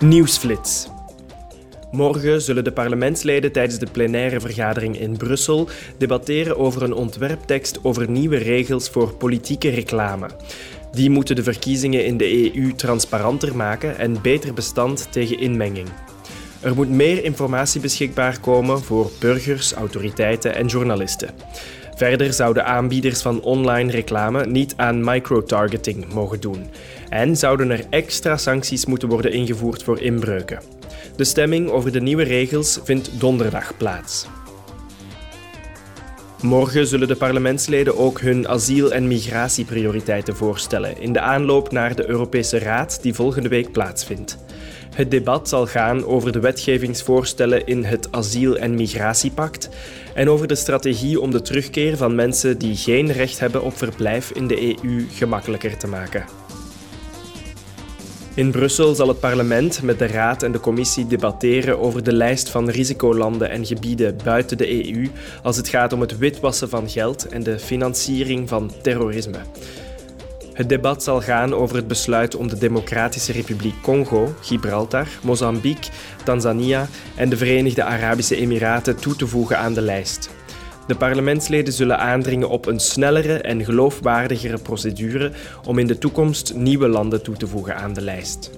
Nieuwsflits. Morgen zullen de parlementsleden tijdens de plenaire vergadering in Brussel debatteren over een ontwerptekst over nieuwe regels voor politieke reclame. Die moeten de verkiezingen in de EU transparanter maken en beter bestand tegen inmenging. Er moet meer informatie beschikbaar komen voor burgers, autoriteiten en journalisten. Verder zouden aanbieders van online reclame niet aan microtargeting mogen doen. En zouden er extra sancties moeten worden ingevoerd voor inbreuken. De stemming over de nieuwe regels vindt donderdag plaats. Morgen zullen de parlementsleden ook hun asiel- en migratieprioriteiten voorstellen in de aanloop naar de Europese Raad die volgende week plaatsvindt. Het debat zal gaan over de wetgevingsvoorstellen in het asiel- en migratiepact en over de strategie om de terugkeer van mensen die geen recht hebben op verblijf in de EU gemakkelijker te maken. In Brussel zal het parlement met de Raad en de Commissie debatteren over de lijst van risicolanden en gebieden buiten de EU als het gaat om het witwassen van geld en de financiering van terrorisme. Het debat zal gaan over het besluit om de Democratische Republiek Congo, Gibraltar, Mozambique, Tanzania en de Verenigde Arabische Emiraten toe te voegen aan de lijst. De parlementsleden zullen aandringen op een snellere en geloofwaardigere procedure om in de toekomst nieuwe landen toe te voegen aan de lijst.